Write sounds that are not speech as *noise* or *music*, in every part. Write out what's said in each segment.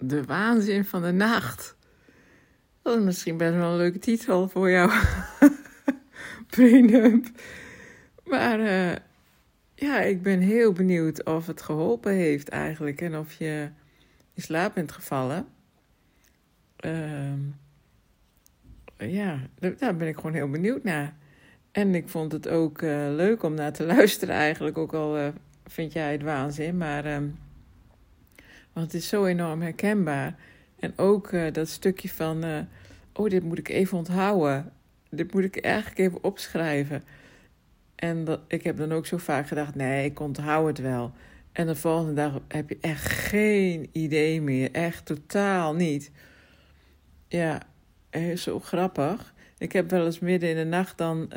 De waanzin van de nacht. Dat is misschien best wel een leuke titel voor jou. *laughs* Prenup. Maar uh, ja, ik ben heel benieuwd of het geholpen heeft eigenlijk. En of je in slaap bent gevallen. Uh, ja, daar ben ik gewoon heel benieuwd naar. En ik vond het ook uh, leuk om naar te *laughs* luisteren eigenlijk. Ook al uh, vind jij het waanzin. Maar, um, want het is zo enorm herkenbaar. En ook uh, dat stukje van... oh, dit moet ik even onthouden. Dit moet ik eigenlijk even opschrijven. En dat, ik heb dan ook zo vaak gedacht... nee, ik onthoud het wel. En de volgende dag heb je echt geen idee meer. Echt totaal niet. Ja, zo grappig. Ik heb wel eens midden in de nacht dan,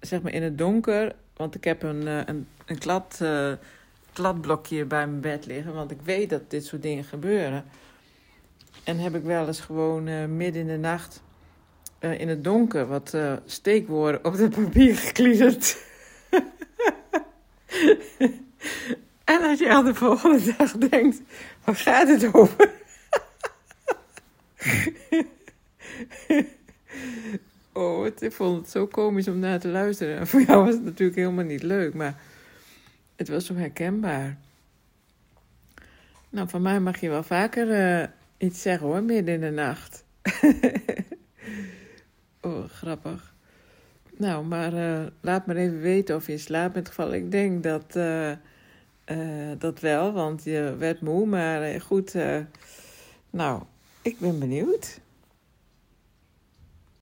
zeg maar in het donker, want ik heb een, een, een klad, kladblokje bij mijn bed liggen, want ik weet dat dit soort dingen gebeuren. En heb ik wel eens gewoon midden in de nacht in het donker wat steekwoorden op het papier gekliederd. *laughs* en als je aan de volgende dag denkt, waar gaat het over? *laughs* Oh, ik vond het zo komisch om naar te luisteren. Voor jou was het natuurlijk helemaal niet leuk, maar het was zo herkenbaar. Nou, van mij mag je wel vaker uh, iets zeggen hoor, midden in de nacht. *laughs* oh, grappig. Nou, maar uh, laat maar even weten of je in slaap bent gevallen. Ik denk dat, uh, dat wel, want je werd moe. Maar goed, nou, ik ben benieuwd.